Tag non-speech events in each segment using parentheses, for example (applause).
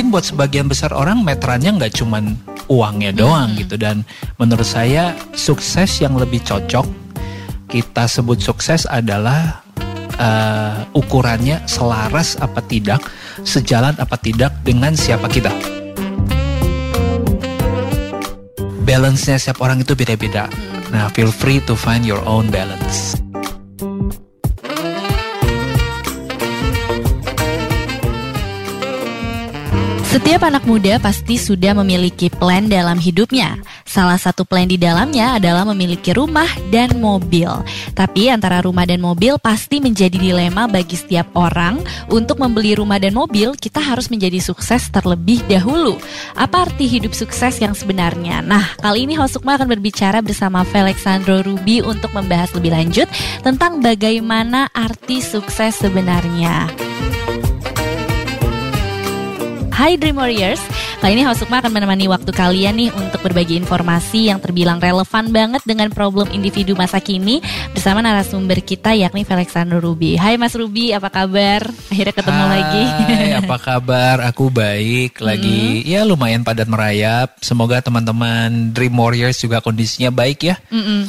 mungkin buat sebagian besar orang meterannya nggak cuman uangnya doang gitu dan menurut saya sukses yang lebih cocok kita sebut sukses adalah uh, ukurannya selaras apa tidak, sejalan apa tidak dengan siapa kita. Balance-nya setiap orang itu beda-beda. Nah, feel free to find your own balance. Setiap anak muda pasti sudah memiliki plan dalam hidupnya. Salah satu plan di dalamnya adalah memiliki rumah dan mobil. Tapi antara rumah dan mobil pasti menjadi dilema bagi setiap orang. Untuk membeli rumah dan mobil, kita harus menjadi sukses terlebih dahulu. Apa arti hidup sukses yang sebenarnya? Nah, kali ini Hosukma akan berbicara bersama Felixandro Ruby untuk membahas lebih lanjut tentang bagaimana arti sukses sebenarnya. Hai Dream Warriors, kali ini House Sukma akan menemani waktu kalian nih untuk berbagi informasi yang terbilang relevan banget dengan problem individu masa kini bersama narasumber kita yakni Felixandro Ruby. Hai Mas Ruby, apa kabar? Akhirnya ketemu Hai, lagi. Hai, apa kabar? Aku baik, lagi mm ya lumayan padat merayap. Semoga teman-teman Dream Warriors juga kondisinya baik ya. Mm -mm.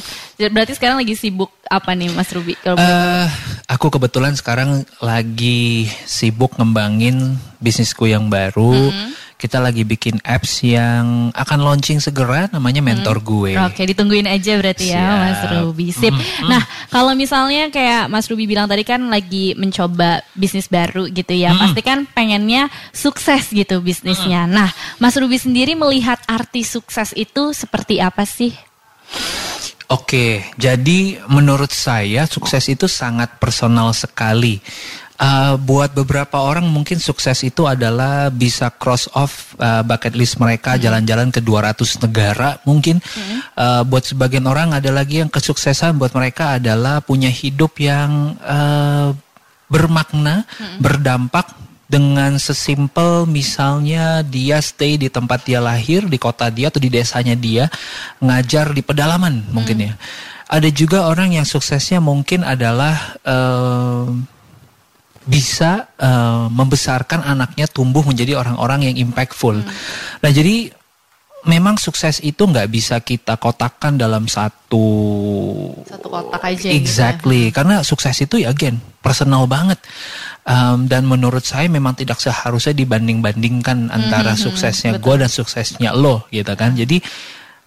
Berarti sekarang lagi sibuk apa nih Mas Ruby? Kalau uh, aku kebetulan sekarang lagi sibuk ngembangin bisnisku yang baru. Mm -hmm. Kita lagi bikin apps yang akan launching segera namanya Mentor hmm. Gue. Oke, ditungguin aja berarti ya Mas Ruby. Sip. Mm -hmm. Nah, kalau misalnya kayak Mas Ruby bilang tadi kan lagi mencoba bisnis baru gitu ya. Mm -hmm. Pasti kan pengennya sukses gitu bisnisnya. Mm -hmm. Nah, Mas Ruby sendiri melihat arti sukses itu seperti apa sih? Oke, jadi menurut saya sukses itu sangat personal sekali. Uh, buat beberapa orang mungkin sukses itu adalah bisa cross off uh, bucket list mereka jalan-jalan hmm. ke 200 negara mungkin. Hmm. Uh, buat sebagian orang ada lagi yang kesuksesan buat mereka adalah punya hidup yang uh, bermakna, hmm. berdampak dengan sesimpel misalnya dia stay di tempat dia lahir di kota dia atau di desanya dia ngajar di pedalaman mungkin hmm. ya. Ada juga orang yang suksesnya mungkin adalah uh, bisa uh, membesarkan anaknya tumbuh menjadi orang-orang yang impactful. Hmm. Nah jadi memang sukses itu nggak bisa kita kotakkan dalam satu satu kotak aja. Exactly, gitu ya. karena sukses itu ya again personal banget. Um, dan menurut saya memang tidak seharusnya dibanding-bandingkan antara hmm, hmm, hmm. suksesnya gue dan suksesnya lo gitu kan. Jadi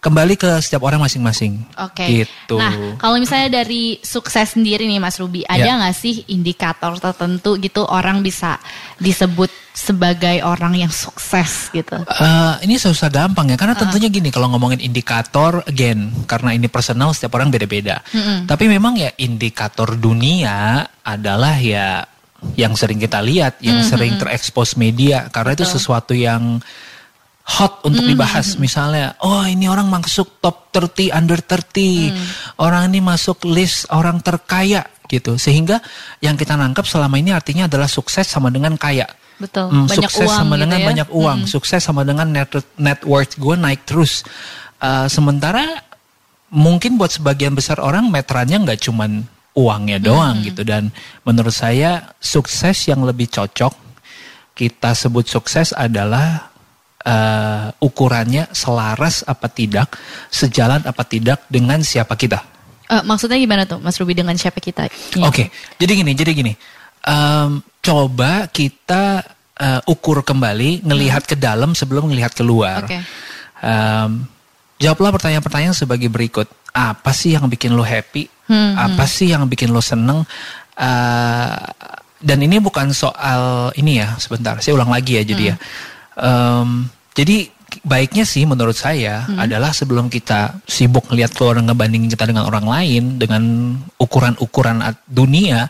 kembali ke setiap orang masing-masing. Oke. Okay. Gitu. Nah, kalau misalnya dari sukses sendiri nih Mas Ruby, ada ya. nggak sih indikator tertentu gitu orang bisa disebut sebagai orang yang sukses gitu? Uh, ini susah gampang ya, karena uh. tentunya gini kalau ngomongin indikator, again karena ini personal setiap orang beda-beda. Mm -hmm. Tapi memang ya indikator dunia adalah ya yang sering kita lihat, yang mm -hmm. sering terekspos media, karena Betul. itu sesuatu yang hot untuk mm. dibahas misalnya oh ini orang masuk top 30 under 30 mm. orang ini masuk list orang terkaya gitu sehingga yang kita nangkap selama ini artinya adalah sukses sama dengan kaya betul mm, banyak sukses uang sama gitu dengan ya? banyak uang mm. sukses sama dengan net net worth gue naik terus uh, sementara mungkin buat sebagian besar orang meterannya nggak cuman uangnya doang mm. gitu dan menurut saya sukses yang lebih cocok kita sebut sukses adalah uh, ukurannya selaras apa tidak, sejalan apa tidak dengan siapa kita. Uh, maksudnya gimana tuh, Mas Ruby dengan siapa kita? Ya. Oke, okay. jadi gini, jadi gini. Um, coba kita uh, ukur kembali, ngelihat hmm. ke dalam sebelum ngelihat keluar. Okay. Um, jawablah pertanyaan-pertanyaan sebagai berikut. Apa sih yang bikin lo happy? Hmm, apa hmm. sih yang bikin lo seneng? Uh, dan ini bukan soal ini ya, sebentar. Saya ulang lagi ya, jadi hmm. ya Um, jadi baiknya sih menurut saya hmm. adalah sebelum kita sibuk melihat keluar ngebandingin kita dengan orang lain dengan ukuran-ukuran dunia,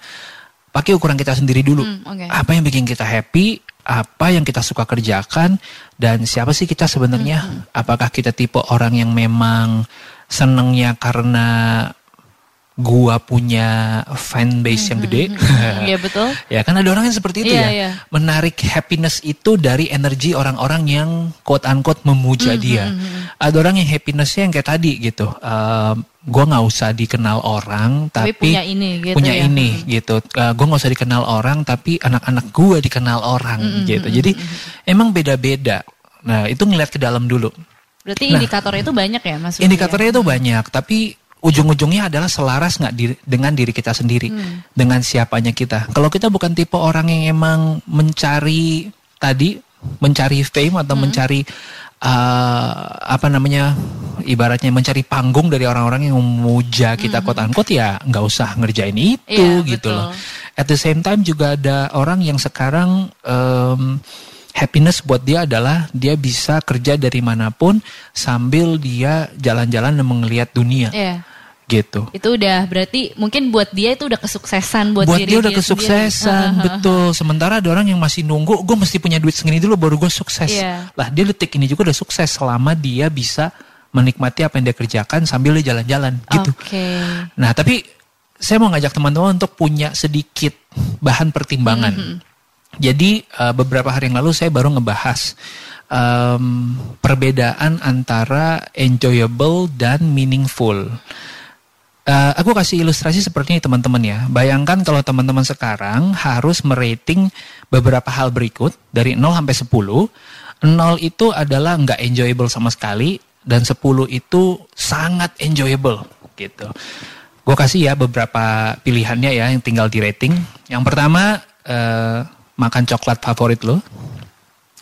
pakai ukuran kita sendiri dulu. Hmm, okay. Apa yang bikin kita happy, apa yang kita suka kerjakan, dan siapa sih kita sebenarnya? Hmm. Apakah kita tipe orang yang memang senengnya karena gua punya fan base yang gede. (laughs) Iya betul. ya kan ada orang yang seperti itu Iya, ya. iya. Menarik happiness itu dari energi orang-orang yang quote unquote memuja dia. Ada orang yang happinessnya yang kayak tadi gitu. Ehm, gua nggak usah dikenal orang Tapi tapi, punya ini gitu punya ya. ini gitu. Eh, gua nggak usah dikenal orang tapi anak-anak gua dikenal orang gitu. Jadi emang beda-beda. Nah, itu ngeliat ke dalam dulu. Berarti indikatornya itu banyak ya Mas? Ruby, ya? Indikatornya itu banyak, tapi ujung-ujungnya adalah selaras nggak diri- dengan diri kita sendiri, dengan siapanya kita. Kalau kita bukan tipe orang yang emang mencari tadi, mencari fame atau mencari uh, apa namanya, ibaratnya mencari panggung dari orang-orang yang memuja kita quote unquote ya nggak usah ngerjain itu Iya, gitu betul. loh. At the same time juga ada orang yang sekarang em, happiness buat dia adalah dia bisa kerja dari mana pun sambil dia jalan-jalan dan melihat dunia Iya. Gitu. Itu udah berarti mungkin buat dia itu udah kesuksesan buat, Buat diri dia udah sendiri. kesuksesan, (laughs) betul. Sementara ada orang yang masih nunggu, gue mesti punya duit segini dulu baru gue sukses. Iya. Lah dia detik ini juga udah sukses selama dia bisa menikmati apa yang dia kerjakan sambil dia jalan-jalan gitu. Oke. Nah, tapi saya mau ngajak teman-teman untuk punya sedikit bahan pertimbangan. Mm-hmm. Jadi uh, beberapa hari yang lalu saya baru ngebahas um, perbedaan antara enjoyable dan meaningful. Uh, aku kasih ilustrasi seperti ini teman-teman ya. Bayangkan kalau teman-teman sekarang harus merating beberapa hal berikut dari 0 sampai 10. 0 itu adalah nggak enjoyable sama sekali dan 10 itu sangat enjoyable gitu. Gue kasih ya beberapa pilihannya ya yang tinggal di rating. Yang pertama eh, makan coklat favorit lo.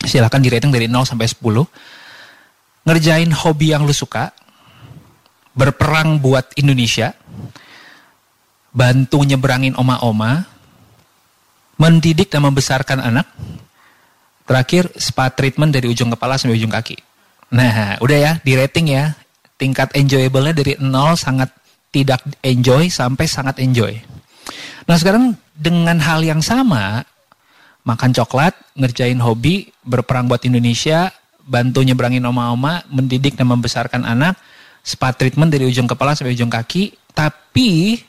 Silahkan di rating dari 0 sampai 10. Ngerjain hobi yang lu suka. Berperang buat Indonesia. Bantu nyeberangin oma-oma. Mendidik dan membesarkan anak. Terakhir spa treatment dari ujung kepala sampai ujung kaki. Nah, udah ya, di rating ya. Tingkat enjoyable-nya dari 0 sangat tidak enjoy sampai sangat enjoy. Nah, sekarang dengan hal yang sama, makan coklat, ngerjain hobi, berperang buat Indonesia, bantu nyebrangin oma-oma, mendidik dan membesarkan anak, spa treatment dari ujung kepala sampai ujung kaki, tapi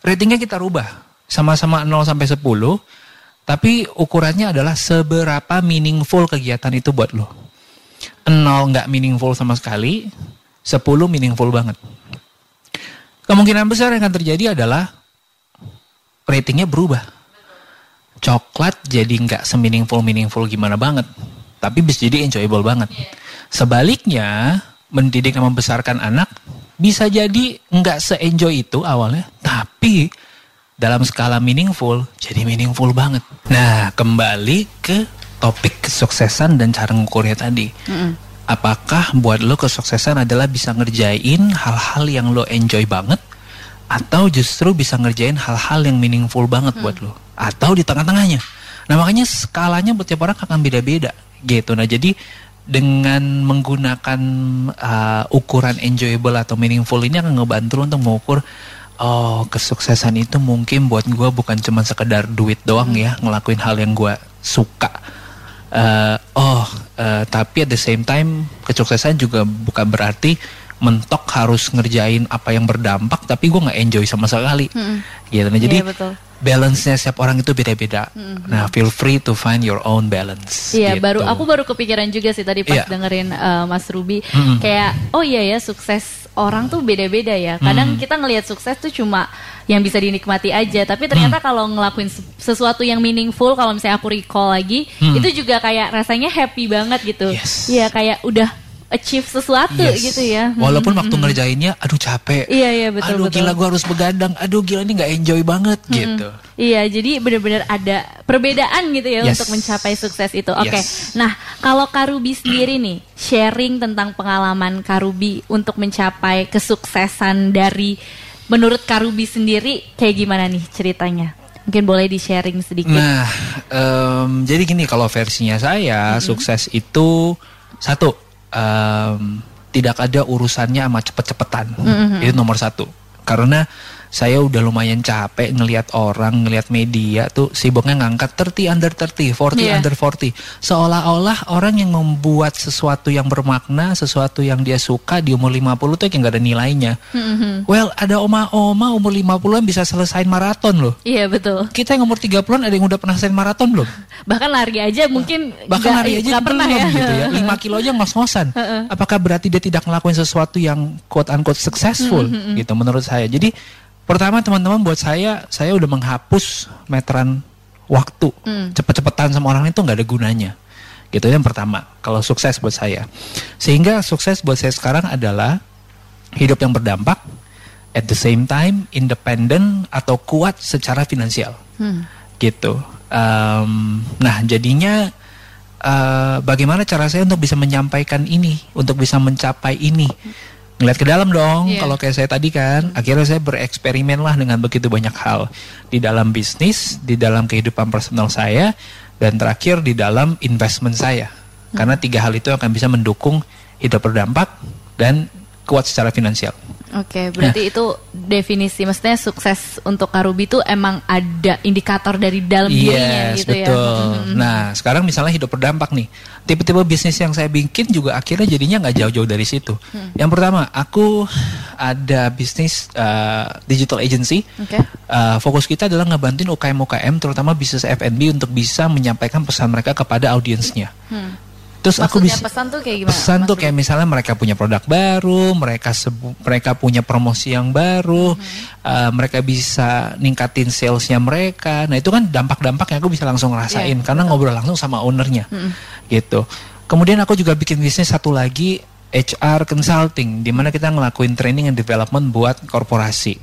ratingnya kita rubah. Sama-sama 0 sampai 10, tapi ukurannya adalah seberapa meaningful kegiatan itu buat lo. 0 nggak meaningful sama sekali, 10 meaningful banget. Kemungkinan besar yang akan terjadi adalah ratingnya berubah. Coklat jadi nggak semeaningful meaningful gimana banget, tapi bisa jadi enjoyable banget. Sebaliknya, mendidik dan membesarkan anak bisa jadi nggak se-enjoy itu awalnya, tapi dalam skala meaningful jadi meaningful banget. Nah, kembali ke topik kesuksesan dan cara ngukurnya tadi. Apakah buat lo kesuksesan adalah bisa ngerjain hal-hal yang lo enjoy banget atau justru bisa ngerjain hal-hal yang meaningful banget buat lo atau di tengah-tengahnya. Nah, makanya skalanya buat tiap orang akan beda-beda gitu. Nah, jadi dengan menggunakan uh, ukuran enjoyable atau meaningful ini akan ngebantu lo untuk mengukur oh kesuksesan itu mungkin buat gua bukan cuma sekedar duit doang ya ngelakuin hal yang gua suka. Eh, oh eh, tapi at the same time kesuksesan juga bukan berarti mentok harus ngerjain apa yang berdampak tapi gue nggak enjoy sama sekali. Gitu. Nah jadi Iya, betul. Balance-nya setiap orang itu beda-beda nah feel free to find your own balance Iya, gitu. baru aku baru kepikiran juga sih tadi pas Iya. dengerin uh, Mas Ruby Mm-mm. kayak oh iya ya sukses orang tuh beda-beda ya. Kadang kita ngelihat sukses tuh cuma yang bisa dinikmati aja, tapi ternyata kalau ngelakuin se- sesuatu yang meaningful kalau misalnya aku recall lagi, Mm. itu juga kayak rasanya happy banget gitu. Yes. Iya, kayak udah achieve sesuatu Yes. gitu ya. walaupun waktu ngerjainnya aduh capek Iya, iya, betul, aduh betul. gila gue harus begadang aduh gila ini nggak enjoy banget gitu Iya, jadi benar-benar ada perbedaan gitu ya Yes. untuk mencapai sukses itu. Oke, Yes. nah kalau Karubi sendiri nih sharing tentang pengalaman Karubi untuk mencapai kesuksesan dari menurut Karubi sendiri kayak gimana nih ceritanya? Mungkin boleh di sharing sedikit. Nah, em, jadi gini kalau versinya saya sukses itu satu em, tidak ada urusannya sama cepet-cepetan. Itu nomor satu. Karena saya udah lumayan capek ngelihat orang, ngelihat media tuh sibuknya ngangkat 30 under 30, 40 Iya. under 40. Seolah-olah orang yang membuat sesuatu yang bermakna, sesuatu yang dia suka di umur 50 tuh kayak nggak ada nilainya. Mhm. Well, ada oma-oma umur 50-an bisa selesai maraton loh. Iya betul. Kita yang umur 30-an ada yang udah pernah selesai maraton belum? Bahkan lari aja mungkin Bahkan nggak- lari aja nggak pernah belum ya. gitu ya. (laughs) 5 kilo aja ngos-ngosan. Apakah berarti dia tidak ngelakuin sesuatu yang quote unquote successful gitu menurut saya. Jadi pertama teman-teman buat saya saya udah menghapus meteran waktu. Cepet-cepetan sama orang itu nggak ada gunanya. Gitu yang pertama. Kalau sukses buat saya. Sehingga sukses buat saya sekarang adalah hidup yang berdampak at the same time independen atau kuat secara finansial Hmm. gitu. Em, nah jadinya eh, bagaimana cara saya untuk bisa menyampaikan ini, untuk bisa mencapai ini? Ngeliat ke dalam dong. Iya. Kalau kayak saya tadi kan, akhirnya saya bereksperimen lah dengan begitu banyak hal di dalam bisnis, di dalam kehidupan personal saya, dan terakhir di dalam investment saya. Karena tiga hal itu akan bisa mendukung hidup berdampak dan kuat secara finansial. Oke, berarti itu definisi maksudnya sukses untuk Karubi itu emang ada indikator dari dalam dirinya Yes, gitu ya. betul. Mhm. Nah, sekarang misalnya hidup berdampak nih. Tipe-tipe bisnis yang saya bikin juga akhirnya jadinya nggak jauh-jauh dari situ. Hmm. Yang pertama, aku ada bisnis uh, digital agency. Oke. Uh, fokus kita adalah ngebantuin UKM-UKM, terutama bisnis F&B untuk bisa menyampaikan pesan mereka kepada audiensnya. Hmm. Terus aku Maksudnya bisa pesan tuh kayak gimana? pesan Mas tuh kayak misalnya mereka punya produk baru, mereka sebu- mereka punya promosi yang baru, uh, mereka bisa ningkatin salesnya mereka. Nah itu kan dampak-dampak yang aku bisa langsung ngerasain Iya, karena ngobrol langsung sama ownernya, gitu. Kemudian aku juga bikin bisnis satu lagi HR consulting, di mana kita ngelakuin training and development buat korporasi.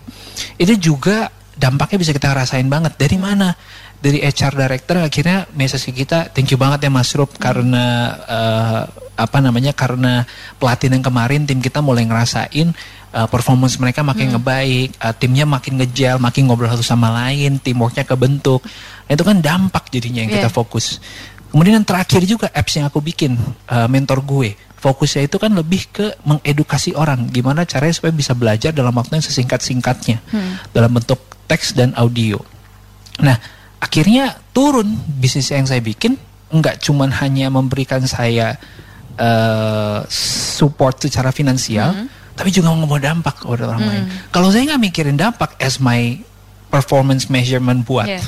Itu juga dampaknya bisa kita rasain banget. Dari mana? Dari HR director akhirnya message ke kita, thank you banget ya Mas Rup karena eh, apa namanya karena pelatihan yang kemarin tim kita mulai ngerasain eh, performance mereka makin ngebaik, eh, timnya makin ngejel, makin ngobrol satu sama lain, teamworknya kebentuk. Nah, itu kan dampak jadinya yang kita Iya. fokus. Kemudian yang terakhir juga apps yang aku bikin eh, mentor gue. Fokusnya itu kan lebih ke mengedukasi orang gimana caranya supaya bisa belajar dalam waktu yang sesingkat-singkatnya dalam bentuk teks dan audio. Nah, akhirnya turun bisnis yang saya bikin nggak cuman hanya memberikan saya eh, support secara finansial, tapi juga membawa dampak kepada orang lain. Kalau saya nggak mikirin dampak as my performance measurement buat Iya.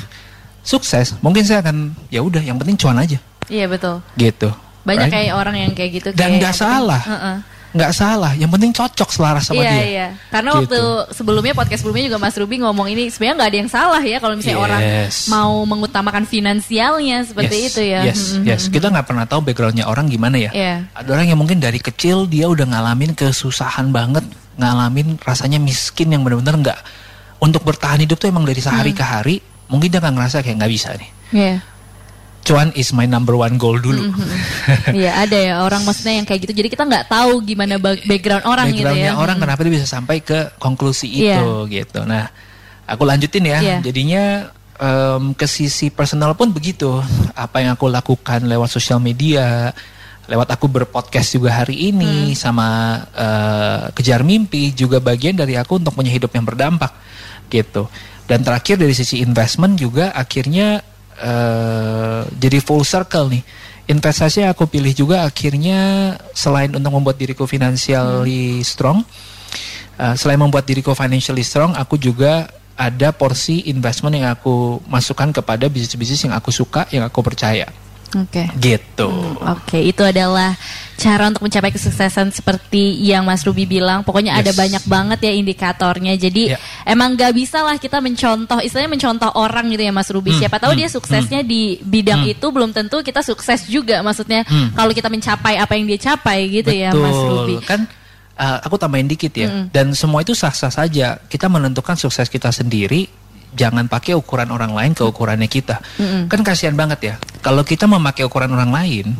sukses, mungkin saya akan ya udah yang penting cuan aja Iya betul. gitu. Banyak Right? kayak orang yang kayak gitu. Dan nggak penting- salah. Heeh. Nggak salah, yang penting cocok selaras sama iya dia. iya. Karena Gitu. waktu sebelumnya podcast sebelumnya juga Mas Ruby ngomong ini sebenarnya nggak ada yang salah ya kalau misalnya orang Yes. mau mengutamakan finansialnya seperti yes, itu ya. Yes, Mhm. yes. Kita nggak pernah tahu backgroundnya orang gimana ya. Iya. Ada orang yang mungkin dari kecil dia udah ngalamin kesusahan banget, ngalamin rasanya miskin yang benar-benar nggak untuk bertahan hidup tuh emang dari sehari Hmm. ke hari. Mungkin dia nggak ngerasa kayak nggak bisa nih. Iya. Cuan is my number one goal dulu. (laughs) Iya ada ya orang maksudnya yang kayak gitu. Jadi kita nggak tahu gimana ba- background orang gitu Backgroundnya ya. orang Mhm. kenapa dia bisa sampai ke konklusi Iya. itu gitu. Nah, aku lanjutin ya. Iya. Jadinya em, ke sisi personal pun begitu. Apa yang aku lakukan lewat sosial media, lewat aku berpodcast juga hari ini Hmm. sama eh, kejar mimpi juga bagian dari aku untuk punya hidup yang berdampak gitu. Dan terakhir dari sisi investment juga akhirnya eh, jadi full circle nih. Investasi aku pilih juga akhirnya selain untuk membuat diriku financially strong, eh, selain membuat diriku financially strong, aku juga ada porsi investment yang aku masukkan kepada bisnis-bisnis yang aku suka, yang aku percaya. Oke. Gitu. Oke, itu adalah cara untuk mencapai kesuksesan seperti yang Mas Ruby bilang. Pokoknya ada Yes. banyak banget ya indikatornya. Jadi Ya. emang gak bisa lah kita mencontoh, istilahnya mencontoh orang gitu ya Mas Ruby. Hmm, Siapa tahu hmm, dia suksesnya di bidang hmm. itu belum tentu kita sukses juga. Maksudnya Hmm. kalau kita mencapai apa yang dia capai gitu ya Mas Ruby. Kan uh, aku tambahin dikit ya. Mm-mm. Dan semua itu sah-sah saja. Kita menentukan sukses kita sendiri. Jangan pakai ukuran orang lain ke ukurannya kita. Mm-mm. Kan kasihan banget ya. Kalau kita memakai ukuran orang lain,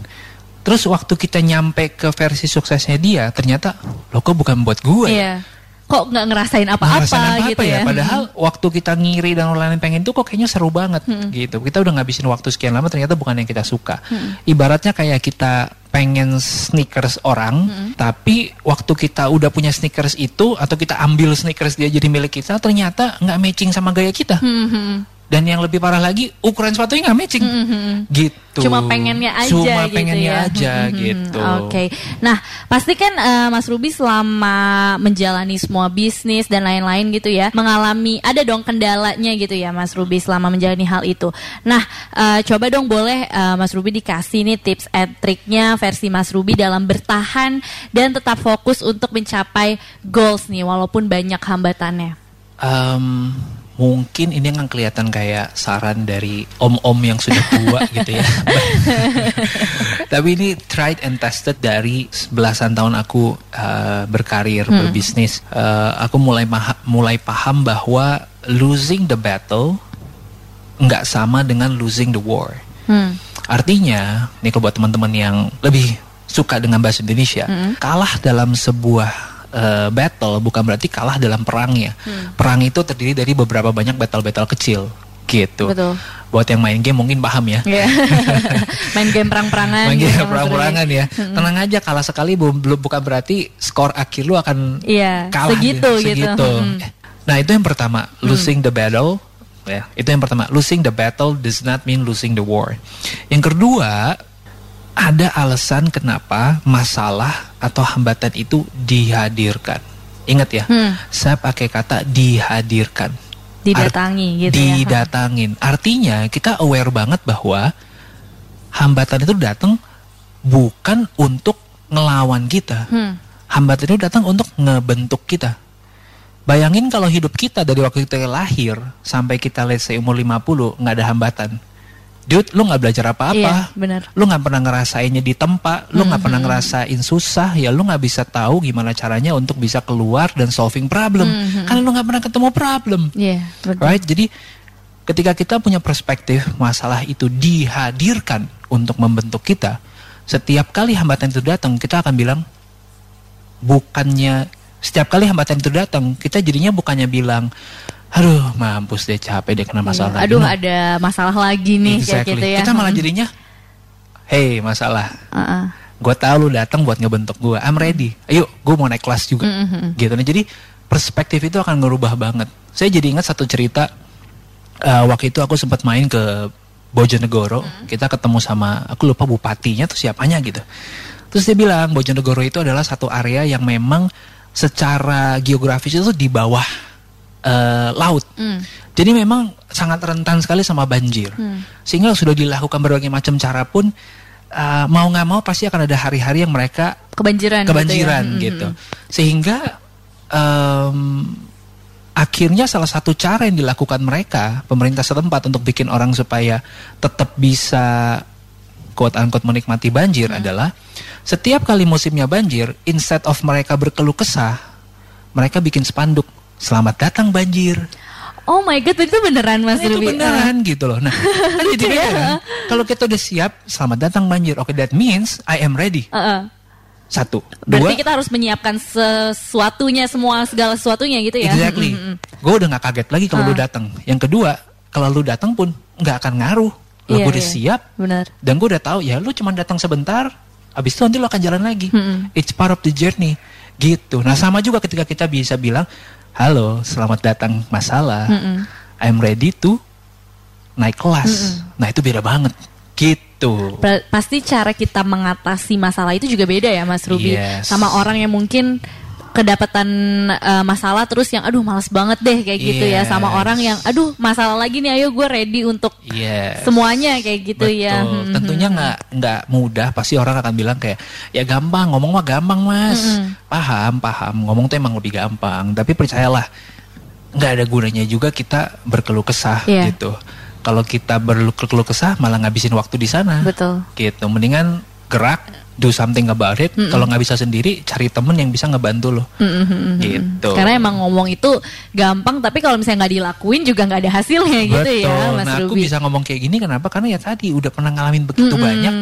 terus waktu kita nyampe ke versi suksesnya dia, ternyata lo kok bukan buat gue. ya?" Kok nggak ngerasain apa-apa gitu apa ya. Padahal waktu kita ngiri dan lain pengen tuh kok kayaknya seru banget gitu. Kita udah ngabisin waktu sekian lama ternyata bukan yang kita suka. Ibaratnya kayak kita pengen sneakers orang, tapi waktu kita udah punya sneakers itu atau kita ambil sneakers dia jadi milik kita, ternyata nggak matching sama gaya kita. Hmm, hmm. Dan yang lebih parah lagi, ukuran sepatunya nggak matching. Hmm, hmm. Gitu. Cuma pengennya aja Cuma gitu pengennya ya. aja Hmm, hmm, gitu. Oke. Nah, pasti kan eh, Mas Ruby selama menjalani semua bisnis dan lain-lain gitu ya, mengalami ada dong kendalanya gitu ya Mas Ruby selama menjalani hal itu. Nah, eh, coba dong boleh eh, Mas Ruby dikasih nih tips and triknya versi Mas Ruby dalam bertahan dan tetap fokus untuk mencapai goals nih walaupun banyak hambatannya. Em, mungkin ini kan kelihatan kayak saran dari om-om yang sudah tua (laughs) gitu ya. Tapi ini tried and tested dari belasan tahun aku eh, berkarir berbisnis. Eh, aku mulai mulai paham bahwa losing the battle nggak sama dengan losing the war. Hmm. Artinya, nih kalau buat teman-teman yang lebih suka dengan bahasa Indonesia, kalah dalam sebuah eh, battle bukan berarti kalah dalam perangnya. Perang itu terdiri dari beberapa banyak battle-battle kecil, gitu. Betul. Buat yang main game mungkin paham ya. Iya. (laughs) Main game perang-perangan. Main gitu game ya, Mas perang-perangan ya. Tenang aja kalah sekali belum belum bukan berarti skor akhir lu akan Iya, kalah segitu gitu. gitu. segitu. Mm. Nah, itu yang pertama, losing the battle. Ya, itu yang pertama. Losing the battle does not mean losing the war. Yang kedua, ada alasan kenapa masalah atau hambatan itu dihadirkan. Ingat ya, Hmm. saya pakai kata dihadirkan. Didatangi gitu ya. Didatangin. Artinya kita aware banget bahwa hambatan itu datang bukan untuk ngelawan kita. Hmm. Hambatan itu datang untuk ngebentuk kita. Bayangin kalau hidup kita dari waktu kita lahir sampai kita let's say umur 50 nggak ada hambatan. Dude, lu nggak belajar apa-apa. Iya. Lu nggak pernah ngerasainnya di tempat, lu nggak pernah ngerasain susah, ya lu nggak bisa tahu gimana caranya untuk bisa keluar dan solving problem. Karena lu nggak pernah ketemu problem. Iya, betul. Right? Jadi ketika kita punya perspektif masalah itu dihadirkan untuk membentuk kita, setiap kali hambatan itu datang, kita akan bilang bukannya setiap kali hambatan itu datang, kita jadinya bukannya bilang, aduh mampus deh capek deh kena masalah. Iya, Aduh, No. ada masalah lagi nih kayak Exactly. gitu ya. Kita malah Hmm. jadinya, hey masalah, Uh-uh. gue tahu lu datang buat ngebentuk gue, I'm ready. Ayo, gue mau naik kelas juga. Mm-hmm. Gitu. Nah, jadi perspektif itu akan ngerubah banget. Saya jadi ingat satu cerita eh, waktu itu aku sempat main ke Bojonegoro, Mm. kita ketemu sama aku lupa bupatinya tuh siapanya gitu. Terus dia bilang Bojonegoro itu adalah satu area yang memang secara geografis itu di bawah eh, laut. Mm. Jadi memang sangat rentan sekali sama banjir. Hmm. Sehingga sudah dilakukan berbagai macam cara pun uh, mau nggak mau pasti akan ada hari-hari yang mereka Kebanjiran. kebanjiran gitu. ya. gitu. Mm-mm. Sehingga em, akhirnya salah satu cara yang dilakukan mereka pemerintah setempat untuk bikin orang supaya tetap bisa quote unquote menikmati banjir adalah setiap kali musimnya banjir instead of mereka berkeluh kesah mereka bikin spanduk selamat datang banjir Oh my god, itu beneran Mas Nah, itu Ruby. beneran gitu loh. Nah, kan jadi beda kan? Kalau kita udah siap, selamat datang banjir. Oke, that means I am ready. Uh, uh. Satu, Berarti dua, kita harus menyiapkan sesuatunya semua segala sesuatunya gitu ya. exactly. Mm, mm, mm. Gue udah gak kaget lagi kalau Ah. lu datang. Yang kedua, kalau lu datang pun nggak akan ngaruh. Lo Iya, gue udah iya. siap Benar. dan gue udah tahu ya lu cuma datang sebentar, habis itu nanti lu akan jalan lagi. Mm-mm. It's part of the journey. Gitu. Nah, sama juga ketika kita bisa bilang, halo, selamat datang masalah. Mm-mm. I'm ready to naik kelas. Nah, itu beda banget. Gitu. Pasti cara kita mengatasi masalah itu juga beda ya Mas Ruby. Yes. Sama orang yang mungkin kedapatan eh, masalah terus yang aduh males banget deh kayak gitu ya sama Yes. orang yang aduh masalah lagi nih ayo gue ready untuk Yes. semuanya kayak gitu ya. Betul. Hmm, Tentunya hmm, nggak nggak mudah. Pasti orang akan bilang kayak ya gampang ngomong mah gampang mas. Mm-mm. Paham paham. Ngomong tuh emang lebih gampang. Tapi percayalah nggak ada gunanya juga kita berkeluh kesah Iya. gitu. Kalau kita berkeluh kesah malah ngabisin waktu di sana. Betul. Gitu. Mendingan gerak, do something about it. Mm-mm. Kalau nggak bisa sendiri, cari temen yang bisa ngebantu lo. Mm, mm, mm, mm. Gitu. Karena emang ngomong itu gampang tapi kalau misalnya nggak dilakuin juga nggak ada hasilnya gitu Betul. ya Mas nah aku Ruby. bisa ngomong kayak gini kenapa? Karena ya tadi udah pernah ngalamin begitu Mm-mm. banyak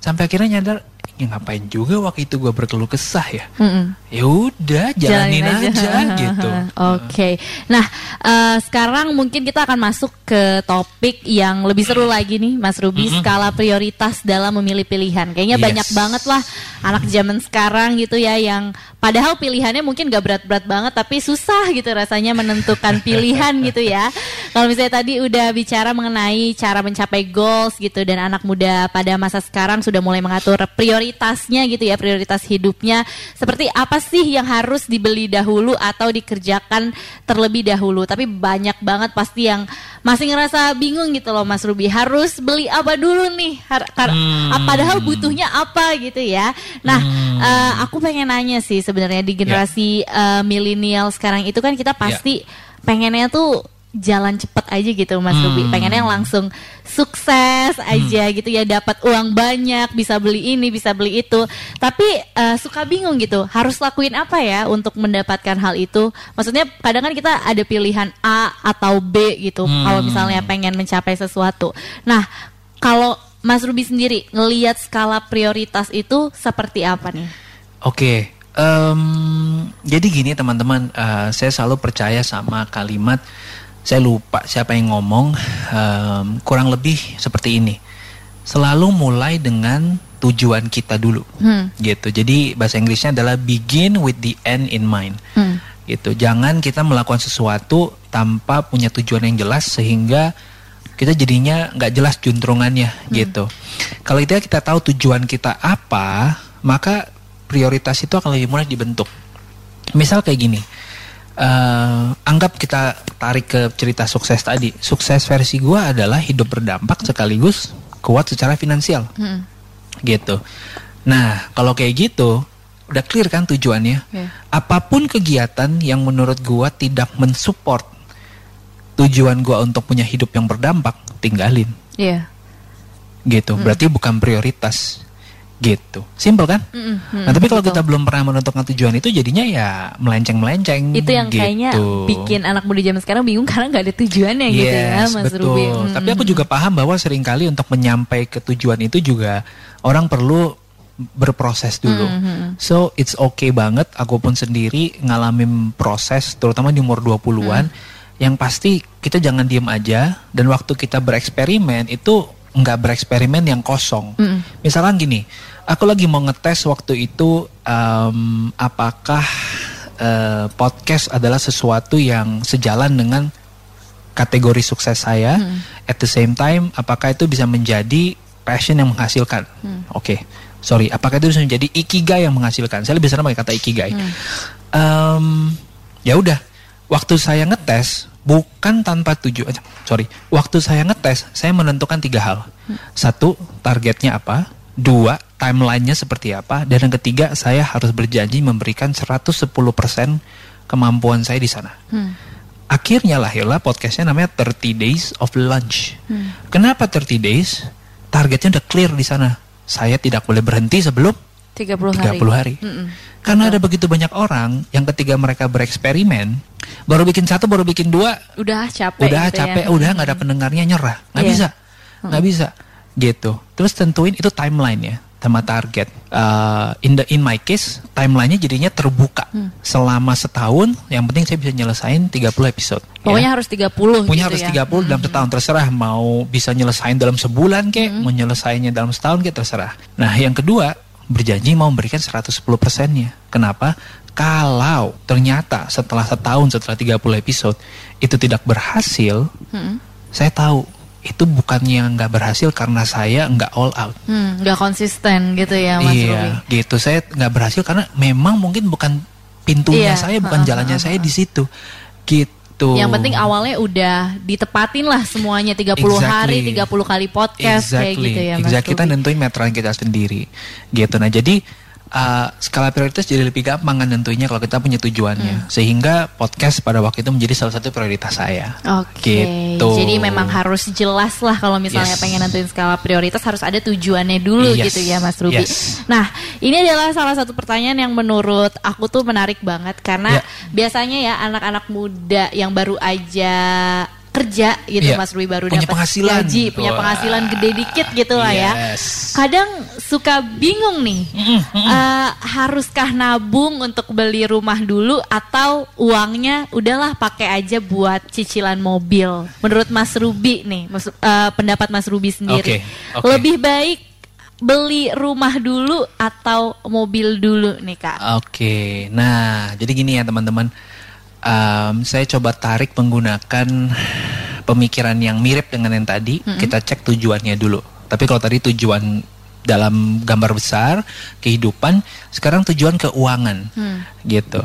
sampai akhirnya nyadar ya ngapain juga waktu itu gue berkeluh kesah ya. Mm-mm. Ya udah jalanin, aja. (laughs) gitu. Oke. Nah, eh, sekarang mungkin kita akan masuk ke topik yang lebih seru lagi nih, Mas Ruby, skala prioritas dalam memilih pilihan. Kayaknya Yes. banyak banget lah anak zaman sekarang gitu ya yang padahal pilihannya mungkin gak berat-berat banget tapi susah gitu rasanya menentukan (laughs) pilihan gitu ya. Kalau misalnya tadi udah bicara mengenai cara mencapai goals gitu dan anak muda pada masa sekarang sudah mulai mengatur prioritasnya gitu ya, prioritas hidupnya. Seperti apa sih yang harus dibeli dahulu atau dikerjakan terlebih dahulu. Tapi banyak banget pasti yang masih ngerasa bingung gitu loh Mas Ruby. Harus beli apa dulu nih? Har- Hmm. ah, Padahal butuhnya apa gitu ya. Nah, eh, aku pengen nanya sih sebenarnya di generasi eh, milenial sekarang itu kan kita pasti pengennya tuh jalan cepet aja gitu Mas Ruby. Pengennya yang langsung sukses aja gitu ya, dapat uang banyak, bisa beli ini, bisa beli itu. Tapi eh, suka bingung gitu, harus lakuin apa ya untuk mendapatkan hal itu? Maksudnya kadang kan kita ada pilihan A atau B gitu. Kalau misalnya pengen mencapai sesuatu. Nah, kalau Mas Ruby sendiri ngelihat skala prioritas itu seperti apa nih? Oke, em, jadi gini teman-teman, eh, saya selalu percaya sama kalimat, saya lupa siapa yang ngomong, em, kurang lebih seperti ini. Selalu mulai dengan tujuan kita dulu, Hmm. gitu. Jadi bahasa Inggrisnya adalah begin with the end in mind, Hmm. gitu. Jangan kita melakukan sesuatu tanpa punya tujuan yang jelas sehingga kita jadinya nggak jelas juntrungannya, gitu. Kalau kita kita tahu tujuan kita apa, maka prioritas itu akan lebih mudah dibentuk. Misal kayak gini, eh, anggap kita tarik ke cerita sukses tadi. Sukses versi gua adalah hidup berdampak sekaligus kuat secara finansial, Hmm. gitu. Nah, kalau kayak gitu, udah clear kan tujuannya. Iya. Apa pun kegiatan yang menurut gua tidak mensupport tujuan gua untuk punya hidup yang berdampak, tinggalin Iya. gitu. Berarti bukan prioritas gitu. Simpel kan? Mm, nah, tapi kalau kita belum pernah menentukan tujuan itu jadinya ya melenceng-melenceng itu yang kayaknya gitu. bikin anak muda zaman sekarang bingung karena nggak ada tujuannya gitu ya Yes, Mas betul. Ruby. Mm, Tapi aku juga paham bahwa sering kali untuk menyampai ke tujuan itu juga orang perlu berproses dulu. Mm-hmm. So it's okay banget aku pun sendiri ngalamin proses terutama di umur 20-an Mm. yang pasti kita jangan diem aja dan waktu kita bereksperimen itu nggak bereksperimen yang kosong. Mm. Misalkan gini, aku lagi mau ngetes waktu itu em, apakah eh, podcast adalah sesuatu yang sejalan dengan kategori sukses saya. At the same time, apakah itu bisa menjadi passion yang menghasilkan? Oke, sorry, apakah itu bisa menjadi ikigai yang menghasilkan? Saya lebih senang pakai kata ikigai. Em, ya udah, waktu saya ngetes bukan tanpa tujuan. Sorry, waktu saya ngetes saya menentukan tiga hal. Satu, targetnya apa? Dua, timelinenya seperti apa? Dan yang ketiga, saya harus berjanji memberikan 110% kemampuan saya di sana. Hmm. Akhirnya lahirlah podcastnya namanya 30 Days of Lunch. Kenapa 30 days? Targetnya udah clear di sana. Saya tidak boleh berhenti sebelum 30 hari. 30 hari. Mm-mm. Karena ada begitu banyak orang yang ketika mereka bereksperimen, baru bikin satu, baru bikin dua, Udah capek. udah gitu ya. capek, udah nggak ada pendengarnya nyerah, nggak Iya. bisa, nggak bisa, gitu. Terus tentuin itu timeline ya, sama target. Uh, in the in my case, timelinenya jadinya terbuka Hmm. selama setahun. Yang penting saya bisa nyelesain 30 episode. ya. Pokoknya harus 30 Punya gitu harus ya. 30 dalam setahun terserah mau bisa nyelesain dalam sebulan kek, mau nyelesainnya dalam setahun kek terserah. Nah, yang kedua, berjanji mau memberikan 110 persennya. Kenapa? Kalau ternyata setelah setahun setelah 30 episode itu tidak berhasil, Mm-mm. saya tahu itu bukannya nggak berhasil karena saya nggak all out. Hmm, nggak konsisten gitu ya Mas Ruby. iya, gitu. Saya nggak berhasil karena memang mungkin bukan pintunya Iya, saya, bukan ha-ha, jalannya ha-ha. saya di situ. Gitu. Yang penting awalnya udah ditepatin lah semuanya 30 hari, 30 kali podcast kayak gitu ya Mas Exactly. Kita nentuin meteran kita sendiri. Gitu. Nah, jadi uh, skala prioritas jadi lebih gampang kan nentuinnya kalau kita punya tujuannya. Hmm. Sehingga podcast pada waktu itu menjadi salah satu prioritas saya. Oke, Gitu. jadi memang harus jelas lah kalau misalnya Yes. pengen nentuin skala prioritas harus ada tujuannya dulu Yes. gitu ya Mas Ruby. Yes. Nah, ini adalah salah satu pertanyaan yang menurut aku tuh menarik banget karena Ya. biasanya ya anak-anak muda yang baru aja kerja gitu Iya. Mas Rui baru Punya dapat penghasilan. gaji, punya Wah. penghasilan gede dikit gitu lah ya. Kadang suka bingung nih, eh, haruskah nabung untuk beli rumah dulu atau uangnya udahlah pakai aja buat cicilan mobil. Menurut Mas Ruby nih, mas- eh, pendapat Mas Ruby sendiri, Oke, oke. lebih baik beli rumah dulu atau mobil dulu nih kak? Oke, nah jadi gini ya teman-teman, Em, saya coba tarik menggunakan pemikiran yang mirip dengan yang tadi. Kita cek tujuannya dulu. Tapi kalau tadi tujuan dalam gambar besar kehidupan, sekarang tujuan keuangan, gitu.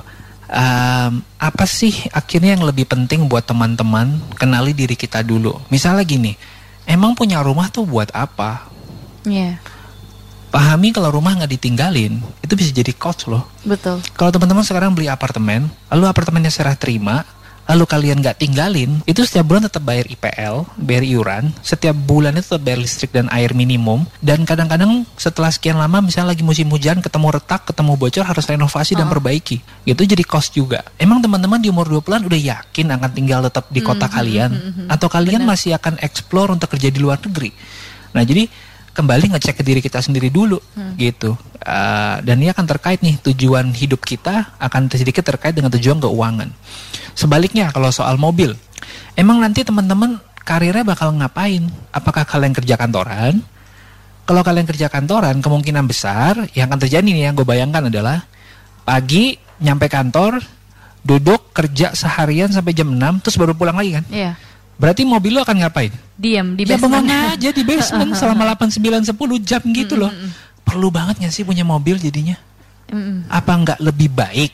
Em, apa sih akhirnya yang lebih penting buat teman-teman kenali diri kita dulu. Misalnya gini, emang punya rumah tuh buat apa? Iya, Pahami kalau rumah nggak ditinggalin, itu bisa jadi cost loh. betul. Kalau teman-teman sekarang beli apartemen, lalu apartemennya serah terima, lalu kalian nggak tinggalin, itu setiap bulan tetap bayar IPL, bayar iuran, setiap bulan itu tetap bayar listrik dan air minimum, dan kadang-kadang setelah sekian lama, misalnya lagi musim hujan, ketemu retak, ketemu bocor, harus renovasi dan perbaiki. Itu jadi cost juga. Emang teman-teman di umur 20-an udah yakin akan tinggal tetap di kota kalian? Atau kalian masih akan explore untuk kerja di luar negeri? Nah, jadi kembali ngecek ke diri kita sendiri dulu gitu. Uh, dan ini akan terkait nih tujuan hidup kita akan sedikit terkait dengan tujuan keuangan. Sebaliknya kalau soal mobil emang nanti teman-teman karirnya bakal ngapain? Apakah kalian kerja kantoran? Kalau kalian kerja kantoran kemungkinan besar yang akan terjadi nih yang gue bayangkan adalah pagi nyampe kantor duduk kerja seharian sampai jam 6 terus baru pulang lagi kan? Iya, berarti mobil lo akan ngapain diam di ya basement. bengong aja di basement (laughs) selama 8, 9, 10 jam gitu loh. Perlu banget gak sih punya mobil jadinya? Apa nggak lebih baik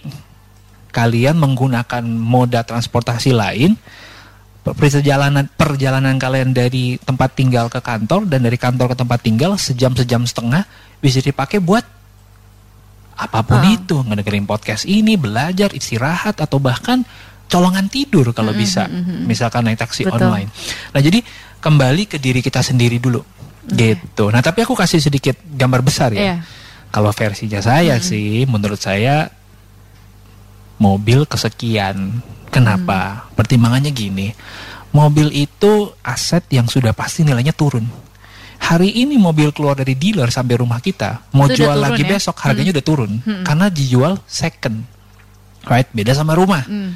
kalian menggunakan moda transportasi lain? Perjalanan perjalanan kalian dari tempat tinggal ke kantor dan dari kantor ke tempat tinggal sejam sejam setengah bisa dipakai buat apa pun Ah. itu ngedengerin podcast ini belajar istirahat atau bahkan colongan tidur kalau bisa. misalkan naik taksi Betul. online. Nah jadi kembali ke diri kita sendiri dulu. Gitu. Nah tapi aku kasih sedikit gambar besar ya. Iya. kalau versinya saya sih menurut saya mobil kesekian. Kenapa? Pertimbangannya gini. Mobil itu aset yang sudah pasti nilainya turun. Hari ini mobil keluar dari dealer sampai rumah kita mau Itu jual lagi ya? besok harganya udah turun. Karena dijual second. Right? Beda sama rumah. Hmm.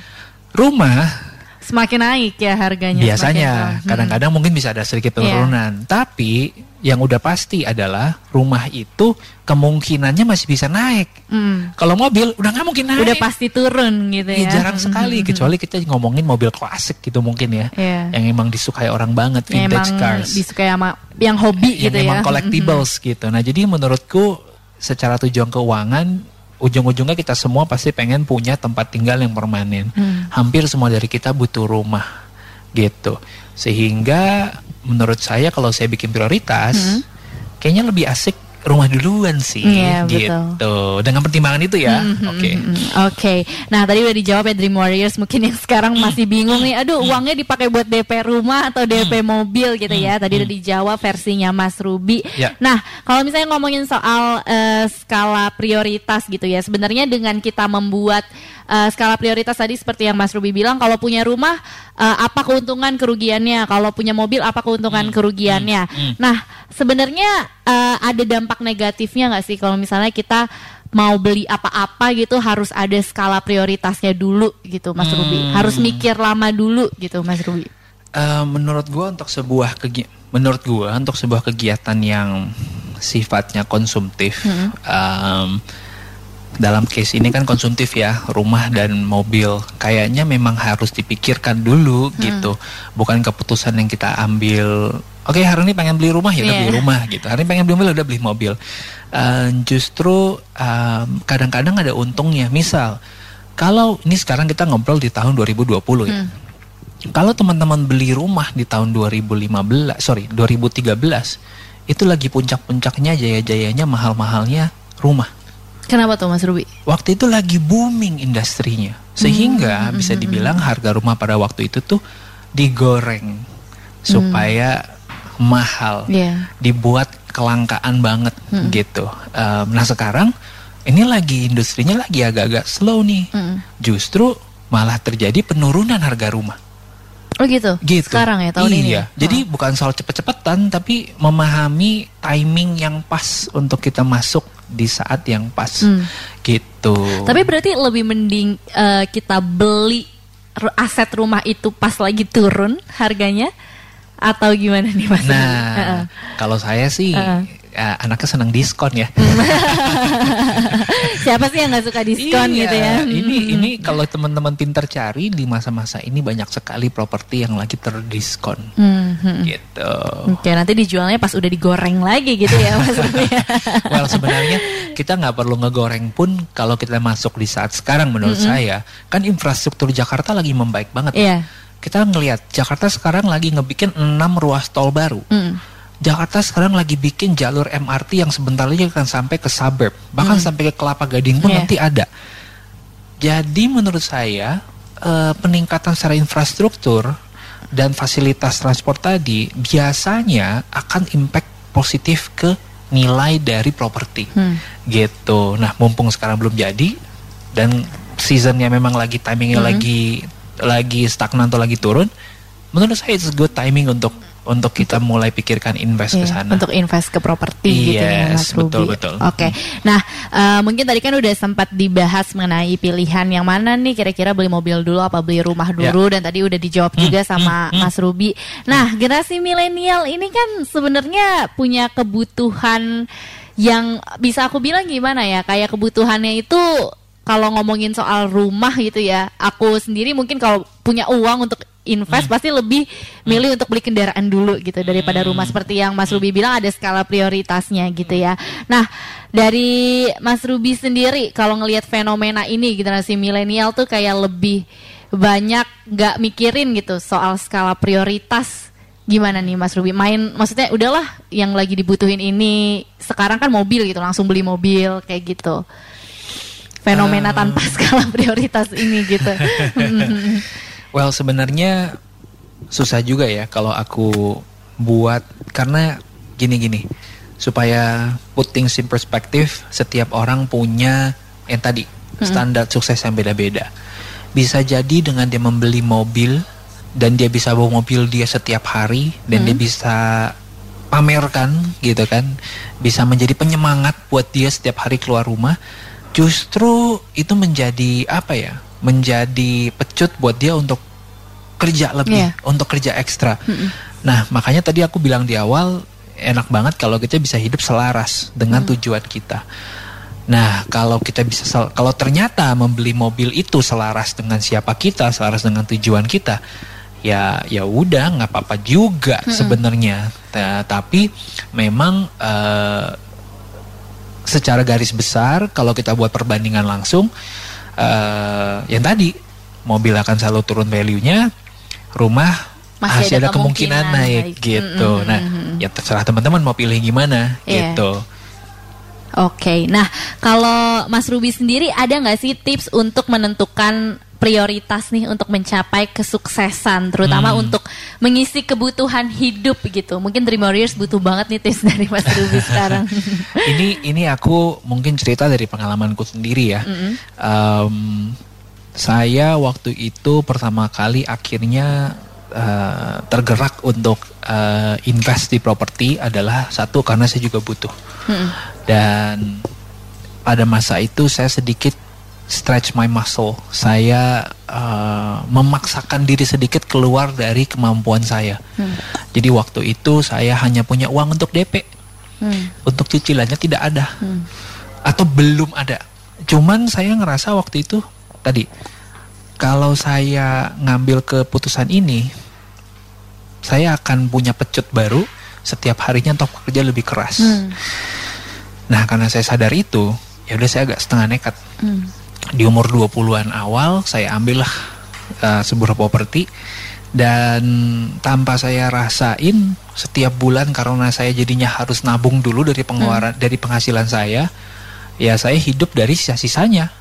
Rumah Semakin naik ya harganya. biasanya turun. kadang-kadang mungkin bisa ada sedikit Iya. penurunan tapi yang udah pasti adalah rumah itu kemungkinannya masih bisa naik Hmm. kalau mobil udah nggak mungkin naik Udah pasti turun gitu Iya, ya. jarang sekali kecuali kita ngomongin mobil klasik gitu mungkin ya Iya. yang emang disukai orang banget Yang vintage emang cars disukai sama yang hobi yang gitu emang ya. collectibles gitu nah jadi menurutku secara tujuan keuangan ujung-ujungnya kita semua pasti pengen punya tempat tinggal yang permanen. Hmm. hampir semua dari kita butuh rumah gitu. Sehingga menurut saya kalau saya bikin prioritas kayaknya lebih asik rumah duluan sih Hmm. Iya, gitu dengan pertimbangan itu ya oke Mm, Oke, nah tadi udah dijawab ya Dream Warriors. Mungkin yang sekarang masih bingung nih, aduh uangnya dipakai buat DP rumah atau DP mobil gitu ya. Tadi udah dijawab versinya Mas Ruby. Ya. Nah, kalau misalnya ngomongin soal eh, skala prioritas gitu ya, sebenarnya dengan kita membuat eh, skala prioritas tadi seperti yang Mas Ruby bilang, kalau punya rumah eh, apa keuntungan kerugiannya, kalau punya mobil apa keuntungan kerugiannya. Nah, sebenarnya eh, ada dampak negatifnya nggak sih kalau misalnya kita mau beli apa-apa gitu harus ada skala prioritasnya dulu gitu Mas Ruby. Harus mikir lama dulu gitu Mas Ruby. Eh, menurut gua untuk sebuah kegi menurut gua untuk sebuah kegiatan yang sifatnya konsumtif em, dalam case ini kan konsumtif ya rumah dan mobil. Kayaknya memang harus dipikirkan dulu gitu. Bukan keputusan yang kita ambil oke hari ini pengen beli rumah ya udah Iya. beli rumah gitu. Hari ini pengen beli mobil udah beli mobil. Eh, justru em, kadang-kadang ada untungnya. Misal kalau ini sekarang kita ngobrol di tahun 2020 ya. Kalau teman-teman beli rumah di tahun 2015, sorry 2013, itu lagi puncak-puncaknya jaya-jayanya mahal-mahalnya rumah. Kenapa tuh Mas Ruby? Waktu itu lagi booming industrinya, sehingga bisa dibilang harga rumah pada waktu itu tuh digoreng supaya mahal, Iya. dibuat kelangkaan banget gitu. Em, nah sekarang ini lagi industrinya lagi agak-agak slow nih, Mm. justru malah terjadi penurunan harga rumah. Oh gitu. Gitu. Sekarang ya tahun iya. ini. Iya. Jadi bukan soal cepet-cepetan tapi memahami timing yang pas untuk kita masuk di saat yang pas. Hmm. Gitu. Tapi berarti lebih mending eh, kita beli aset rumah itu pas lagi turun harganya atau gimana nih Mas? Nah, Heeh. kalau saya sih Heeh. ya, anaknya senang diskon ya. (laughs) Siapa sih yang nggak suka diskon Iya, gitu ya? Ini Hmm. ini kalau teman-teman pinter cari di masa-masa ini banyak sekali properti yang lagi terdiskon. Hmm, hmm. Gitu. Oke, nanti dijualnya pas udah digoreng lagi gitu ya Ruby. (laughs) well sebenarnya kita nggak perlu ngegoreng pun kalau kita masuk di saat sekarang menurut saya kan infrastruktur Jakarta lagi membaik banget. Iya. Kita ngelihat Jakarta sekarang lagi ngebikin 6 ruas tol baru. Hmm. Jakarta sekarang lagi bikin jalur MRT yang sebentar lagi akan sampai ke suburb, bahkan sampai ke Kelapa Gading pun Iya. nanti ada. Jadi menurut saya eh, peningkatan secara infrastruktur dan fasilitas transport tadi biasanya akan impact positif ke nilai dari properti. Hmm. Gitu. Nah, mumpung sekarang belum jadi dan seasonnya memang lagi timingnya Hmm. lagi lagi stagnan atau lagi turun, menurut saya it's good timing untuk untuk kita mulai pikirkan invest ke Iya, sana. untuk invest ke properti gitu ya Mas Yes, betul, Ruby. betul. Oke. Nah, eh, mungkin tadi kan udah sempat dibahas mengenai pilihan yang mana nih kira-kira beli mobil dulu apa beli rumah Ya. dulu dan tadi udah dijawab Hmm, juga sama Mas Ruby. Nah, generasi milenial ini kan sebenarnya punya kebutuhan yang bisa aku bilang gimana ya? Kayak kebutuhannya itu kalau ngomongin soal rumah gitu ya, aku sendiri mungkin kalau punya uang untuk invest pasti lebih milih untuk beli kendaraan dulu gitu daripada rumah. Seperti yang Mas Ruby bilang ada skala prioritasnya gitu ya. Nah, dari Mas Ruby sendiri kalau ngelihat fenomena ini generasi milenial tuh kayak lebih banyak nggak mikirin gitu soal skala prioritas. Gimana nih Mas Ruby? Main maksudnya udahlah yang lagi dibutuhin ini sekarang kan mobil gitu langsung beli mobil kayak gitu fenomena Ah. tanpa skala prioritas ini gitu (laughs) Well, sebenarnya susah juga ya kalau aku buat karena gini-gini. Supaya put things in perspective, setiap orang punya yang tadi standar sukses yang beda-beda. Bisa jadi dengan dia membeli mobil dan dia bisa bawa mobil dia setiap hari dan dia bisa pamerkan gitu kan, bisa menjadi penyemangat buat dia setiap hari keluar rumah. Justru itu menjadi apa ya? Menjadi pecut buat dia untuk kerja lebih, Iya. untuk kerja ekstra. Nah, makanya tadi aku bilang di awal enak banget kalau kita bisa hidup selaras dengan tujuan kita. Nah, kalau kita bisa kalau ternyata membeli mobil itu selaras dengan siapa kita, selaras dengan tujuan kita, ya ya udah nggak apa-apa juga sebenarnya. Ta- tapi memang eh, secara garis besar kalau kita buat perbandingan langsung eh yang tadi mobil akan selalu turun value-nya, rumah Masih masih, ada ada kemungkinan, kemungkinan naik, naik. gitu. Mm, mm, Nah, mm, mm. ya terserah teman-teman mau pilih gimana Iya. gitu. Oke, nah kalau Mas Ruby sendiri ada nggak sih tips untuk menentukan prioritas nih untuk mencapai kesuksesan, terutama Hmm. untuk mengisi kebutuhan hidup gitu. Mungkin Dream Warriors butuh banget nih tips (laughs) dari Mas Ruby sekarang. (laughs) ini ini aku mungkin cerita dari pengalamanku sendiri ya. Em, saya waktu itu pertama kali akhirnya eh, tergerak untuk eh, invest di properti adalah satu karena saya juga butuh Mm-mm. dan pada masa itu saya sedikit stretch my muscle. Saya eh, memaksakan diri sedikit keluar dari kemampuan saya. Jadi waktu itu saya hanya punya uang untuk DP Hmm. untuk cicilannya tidak ada atau belum ada. Cuman saya ngerasa waktu itu tadi kalau saya ngambil keputusan ini, saya akan punya pecut baru setiap harinya untuk bekerja lebih keras. Hmm. Nah karena saya sadar itu, ya udah saya agak setengah nekat. Hmm. Di umur 20-an awal saya ambillah uh, sebuah properti dan tanpa saya rasain setiap bulan karena saya jadinya harus nabung dulu dari pengeluaran Hmm. dari penghasilan saya, ya saya hidup dari sisa-sisanya.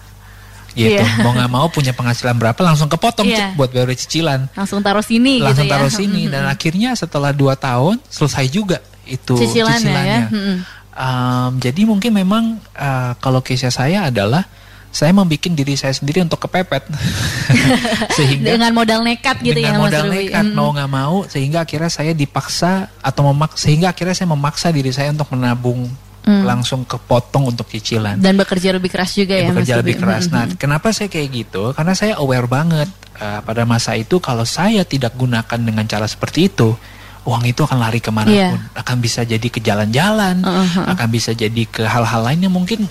Gitu. Iya. Mau nggak mau punya penghasilan berapa langsung kepotong cek buat bayar cicilan. Langsung taruh sini Langsung gitu ya. taruh sini dan akhirnya setelah dua tahun selesai juga itu Cicilannya ya. cicilannya. Mm-mm. Um, jadi mungkin memang uh, kalau case saya adalah saya membuat diri saya sendiri untuk kepepet. (laughs) Sehingga dengan modal nekat gitu dengan ya modal Mas nekat mau nggak mau sehingga akhirnya saya dipaksa atau memak sehingga akhirnya saya memaksa diri saya untuk menabung mm. langsung kepotong untuk cicilan. Dan bekerja lebih keras juga ya, ya bekerja lebih keras. Nah kenapa saya kayak gitu? Karena saya aware banget uh, pada masa itu kalau saya tidak gunakan dengan cara seperti itu uang itu akan lari ke mana pun, yeah. akan bisa jadi ke jalan-jalan, uh -huh. akan bisa jadi ke hal-hal lain yang mungkin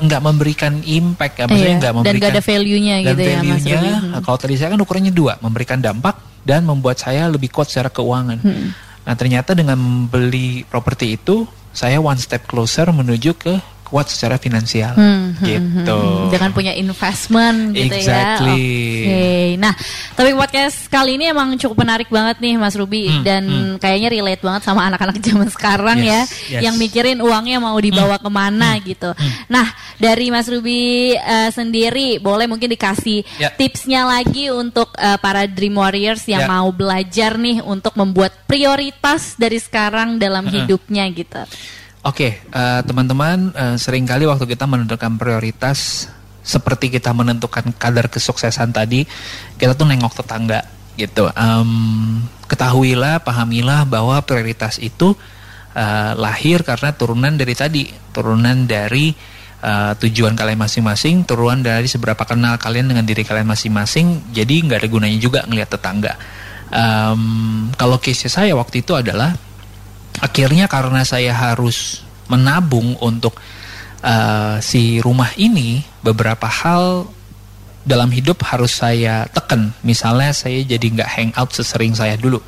nggak memberikan impact ya, maksudnya iya. nggak memberikan dan gak ada value-nya gitu value ya Mas hmm. Kalau tadi saya kan ukurannya dua, memberikan dampak dan membuat saya lebih kuat secara keuangan. Hmm. Nah ternyata dengan membeli properti itu, saya one step closer menuju ke kuat secara finansial hmm, hmm, hmm gitu. Hmm, dengan punya investment gitu ya. exactly. ya. Oke. Okay. Nah, tapi podcast kali ini emang cukup menarik banget nih Mas Ruby hmm, dan hmm. kayaknya relate banget sama anak-anak zaman sekarang yes, ya yes. yang mikirin uangnya mau dibawa hmm, ke mana hmm, gitu. Hmm. Nah, dari Mas Ruby uh, sendiri boleh mungkin dikasih yeah. tipsnya lagi untuk uh, para Dream Warriors yang yeah. mau belajar nih untuk membuat prioritas dari sekarang dalam -huh. hidupnya gitu. Oke, okay, uh, eh, teman-teman, uh, sering kali waktu kita menentukan prioritas seperti kita menentukan kadar kesuksesan tadi, kita tuh nengok tetangga gitu. Um, ketahuilah, pahamilah bahwa prioritas itu uh, lahir karena turunan dari tadi, turunan dari uh, tujuan kalian masing-masing, turunan dari seberapa kenal kalian dengan diri kalian masing-masing. Jadi nggak ada gunanya juga ngelihat tetangga. Um, kalau case saya waktu itu adalah akhirnya karena saya harus menabung untuk uh, si rumah ini beberapa hal dalam hidup harus saya tekan. Misalnya saya jadi nggak hangout sesering saya dulu.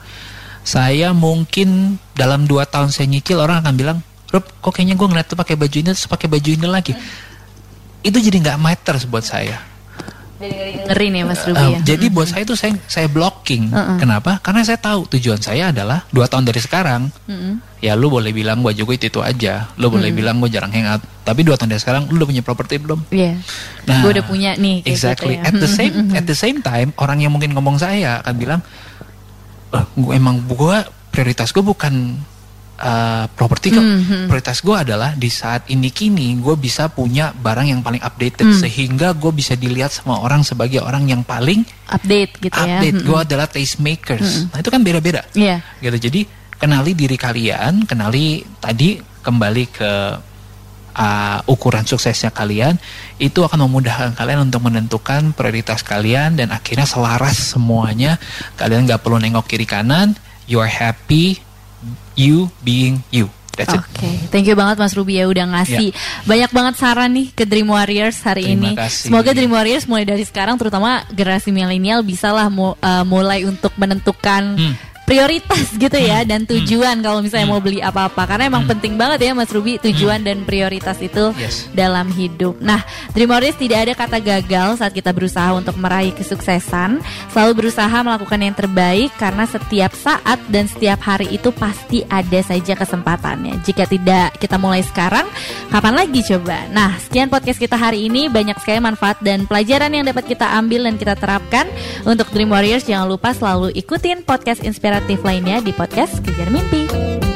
Saya mungkin dalam dua tahun saya nyicil orang akan bilang Rob kok kayaknya gue ngeliat tuh pakai baju ini terus pakai baju ini lagi. Itu jadi nggak matter buat saya dengerin ya Mas Ruby uh, ya. Jadi buat saya itu saya saya blocking. Uh -uh. Kenapa? Karena saya tahu tujuan saya adalah dua tahun dari sekarang. Uh -uh. Ya lu boleh bilang gue juga itu itu aja. Lu boleh uh -uh. bilang gue jarang hangout. Tapi dua tahun dari sekarang lu udah punya properti belum? Iya. Yeah. Nah, gue udah punya nih. Exactly. Gitu ya. At the same at the same time orang yang mungkin ngomong saya akan bilang, eh, gue emang gue prioritas gue bukan uh, properti kok. Mm -hmm. Prioritas gue adalah di saat ini kini gue bisa punya barang yang paling updated mm. sehingga gue bisa dilihat sama orang sebagai orang yang paling update gitu update. ya. Update. Mm -hmm. Gue adalah taste makers. Mm -hmm. Nah itu kan beda-beda. Iya. Yeah. Gitu. Jadi kenali diri kalian, kenali tadi kembali ke uh, ukuran suksesnya kalian itu akan memudahkan kalian untuk menentukan prioritas kalian dan akhirnya selaras semuanya kalian nggak perlu nengok kiri kanan you are happy you being you. Oke, okay. thank you banget Mas Ruby ya udah ngasih yeah. banyak banget saran nih ke Dream Warriors hari Terima ini. Kasih. Semoga Dream Warriors mulai dari sekarang, terutama generasi milenial, bisalah mu, uh, mulai untuk menentukan hmm prioritas (laughs) gitu ya dan tujuan hmm. kalau misalnya mau hmm. beli apa-apa karena emang hmm. penting banget ya Mas Ruby tujuan hmm. dan prioritas itu yes. dalam hidup. Nah, Dreamers tidak ada kata gagal saat kita berusaha untuk meraih kesuksesan, selalu berusaha melakukan yang terbaik karena setiap saat dan setiap hari itu pasti ada saja kesempatannya. Jika tidak kita mulai sekarang, kapan lagi coba? Nah, sekian podcast kita hari ini banyak sekali manfaat dan pelajaran yang dapat kita ambil dan kita terapkan untuk Dream Warriors jangan lupa selalu ikutin podcast inspirasi inspiratif lainnya di podcast Kejar Mimpi.